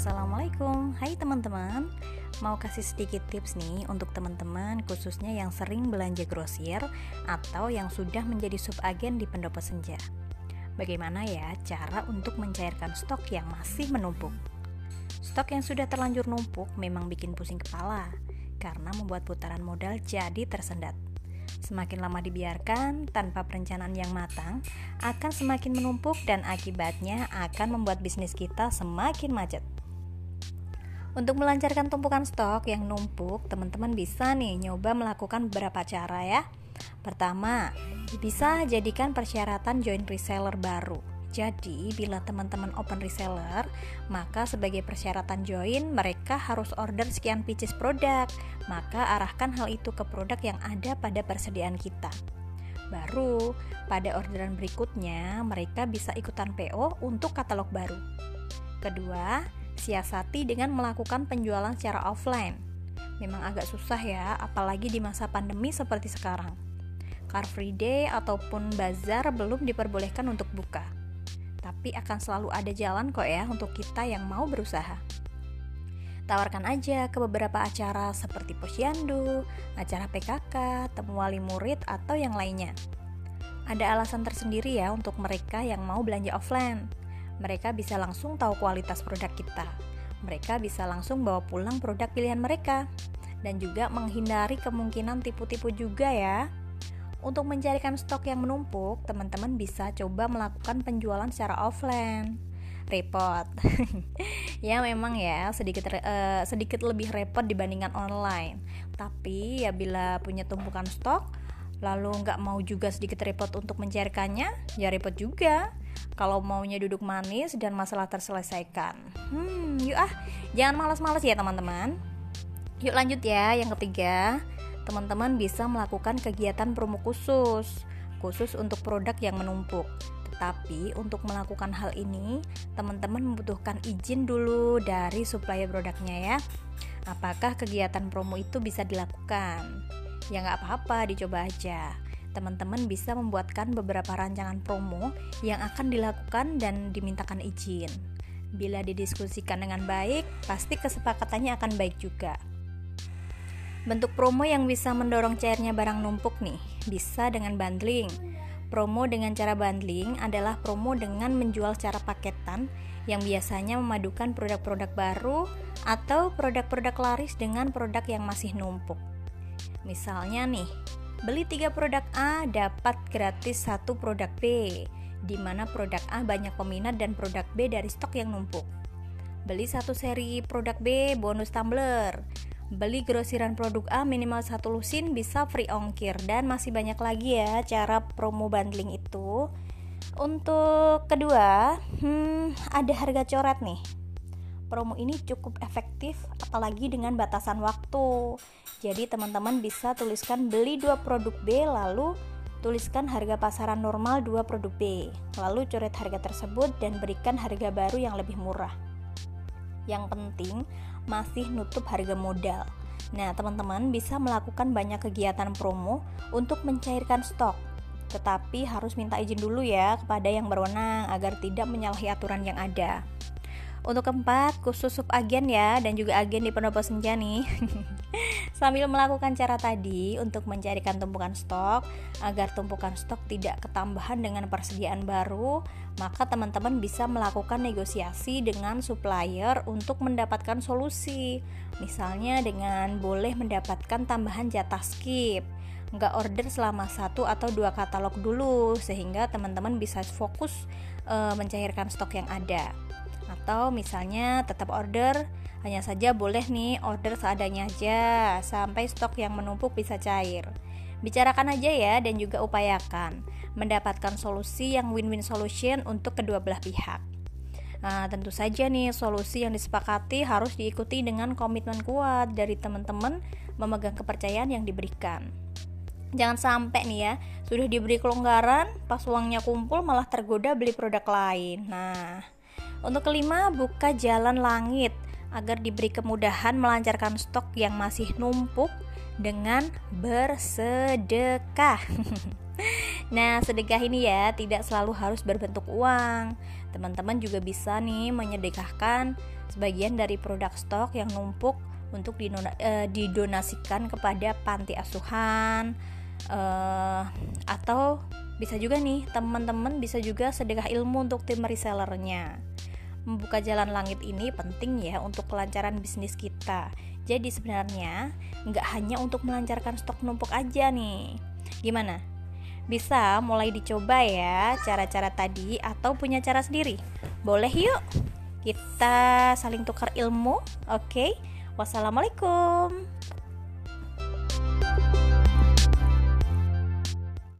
Assalamualaikum, hai teman-teman. Mau kasih sedikit tips nih untuk teman-teman khususnya yang sering belanja grosir Atau yang sudah menjadi subagen di pendopo senja. Bagaimana ya cara untuk mencairkan stok yang masih menumpuk? Stok yang sudah terlanjur numpuk memang bikin pusing kepala Karena membuat putaran modal jadi tersendat. Semakin lama dibiarkan tanpa perencanaan yang matang, akan semakin menumpuk dan akibatnya akan membuat bisnis kita semakin macet. Untuk melancarkan tumpukan stok yang numpuk, teman-teman bisa nih nyoba melakukan beberapa cara ya. Pertama, bisa jadikan persyaratan join reseller baru. Jadi, bila teman-teman open reseller, maka sebagai persyaratan join, mereka harus order sekian pieces produk. Maka arahkan hal itu ke produk yang ada pada persediaan kita. Baru, pada orderan berikutnya, mereka bisa ikutan PO untuk katalog baru. Kedua, siasati dengan melakukan penjualan secara offline. Memang agak susah ya, apalagi di masa pandemi seperti sekarang. Car Free Day ataupun bazar belum diperbolehkan untuk buka. Tapi akan selalu ada jalan kok ya untuk kita yang mau berusaha. Tawarkan aja ke beberapa acara seperti posyandu, acara PKK, temu wali murid, atau yang lainnya. Ada alasan tersendiri ya untuk mereka yang mau belanja offline mereka bisa langsung tahu kualitas produk kita. Mereka bisa langsung bawa pulang produk pilihan mereka dan juga menghindari kemungkinan tipu-tipu juga ya. Untuk mencarikan stok yang menumpuk, teman-teman bisa coba melakukan penjualan secara offline. Repot. ya memang ya sedikit uh, sedikit lebih repot dibandingkan online. Tapi ya bila punya tumpukan stok, lalu nggak mau juga sedikit repot untuk mencairkannya, ya repot juga. Kalau maunya duduk manis dan masalah terselesaikan. Hmm, yuk ah, jangan malas-malas ya teman-teman. Yuk lanjut ya, yang ketiga, teman-teman bisa melakukan kegiatan promo khusus, khusus untuk produk yang menumpuk. Tetapi untuk melakukan hal ini, teman-teman membutuhkan izin dulu dari supplier produknya ya. Apakah kegiatan promo itu bisa dilakukan? Ya nggak apa-apa, dicoba aja. Teman-teman bisa membuatkan beberapa rancangan promo yang akan dilakukan dan dimintakan izin. Bila didiskusikan dengan baik, pasti kesepakatannya akan baik juga. Bentuk promo yang bisa mendorong cairnya barang numpuk nih, bisa dengan bundling. Promo dengan cara bundling adalah promo dengan menjual secara paketan yang biasanya memadukan produk-produk baru atau produk-produk laris dengan produk yang masih numpuk. Misalnya nih, beli tiga produk A dapat gratis satu produk B, di mana produk A banyak peminat dan produk B dari stok yang numpuk. Beli satu seri produk B bonus tumbler. Beli grosiran produk A minimal satu lusin bisa free ongkir dan masih banyak lagi ya cara promo bundling itu. Untuk kedua, hmm, ada harga coret nih promo ini cukup efektif apalagi dengan batasan waktu. Jadi teman-teman bisa tuliskan beli dua produk B lalu tuliskan harga pasaran normal dua produk B. Lalu coret harga tersebut dan berikan harga baru yang lebih murah. Yang penting masih nutup harga modal. Nah, teman-teman bisa melakukan banyak kegiatan promo untuk mencairkan stok. Tetapi harus minta izin dulu ya kepada yang berwenang agar tidak menyalahi aturan yang ada. Untuk keempat, khusus sub agen ya dan juga agen di pendopo senja nih. Sambil melakukan cara tadi untuk mencarikan tumpukan stok agar tumpukan stok tidak ketambahan dengan persediaan baru, maka teman-teman bisa melakukan negosiasi dengan supplier untuk mendapatkan solusi. Misalnya dengan boleh mendapatkan tambahan jatah skip nggak order selama satu atau dua katalog dulu sehingga teman-teman bisa fokus e, mencairkan stok yang ada atau misalnya tetap order hanya saja boleh nih order seadanya aja sampai stok yang menumpuk bisa cair. Bicarakan aja ya dan juga upayakan mendapatkan solusi yang win-win solution untuk kedua belah pihak. Nah, tentu saja nih solusi yang disepakati harus diikuti dengan komitmen kuat dari teman-teman memegang kepercayaan yang diberikan. Jangan sampai nih ya, sudah diberi kelonggaran, pas uangnya kumpul malah tergoda beli produk lain. Nah, untuk kelima, buka jalan langit agar diberi kemudahan melancarkan stok yang masih numpuk dengan bersedekah. nah, sedekah ini ya tidak selalu harus berbentuk uang, Teman-teman juga bisa nih menyedekahkan sebagian dari produk stok yang numpuk untuk eh, didonasikan kepada panti asuhan uh, atau bisa juga nih teman-teman bisa juga sedekah ilmu untuk tim resellernya membuka jalan langit ini penting ya untuk kelancaran bisnis kita jadi sebenarnya nggak hanya untuk melancarkan stok numpuk aja nih gimana bisa mulai dicoba ya cara-cara tadi atau punya cara sendiri. Boleh yuk kita saling tukar ilmu, oke? Okay? Wassalamualaikum.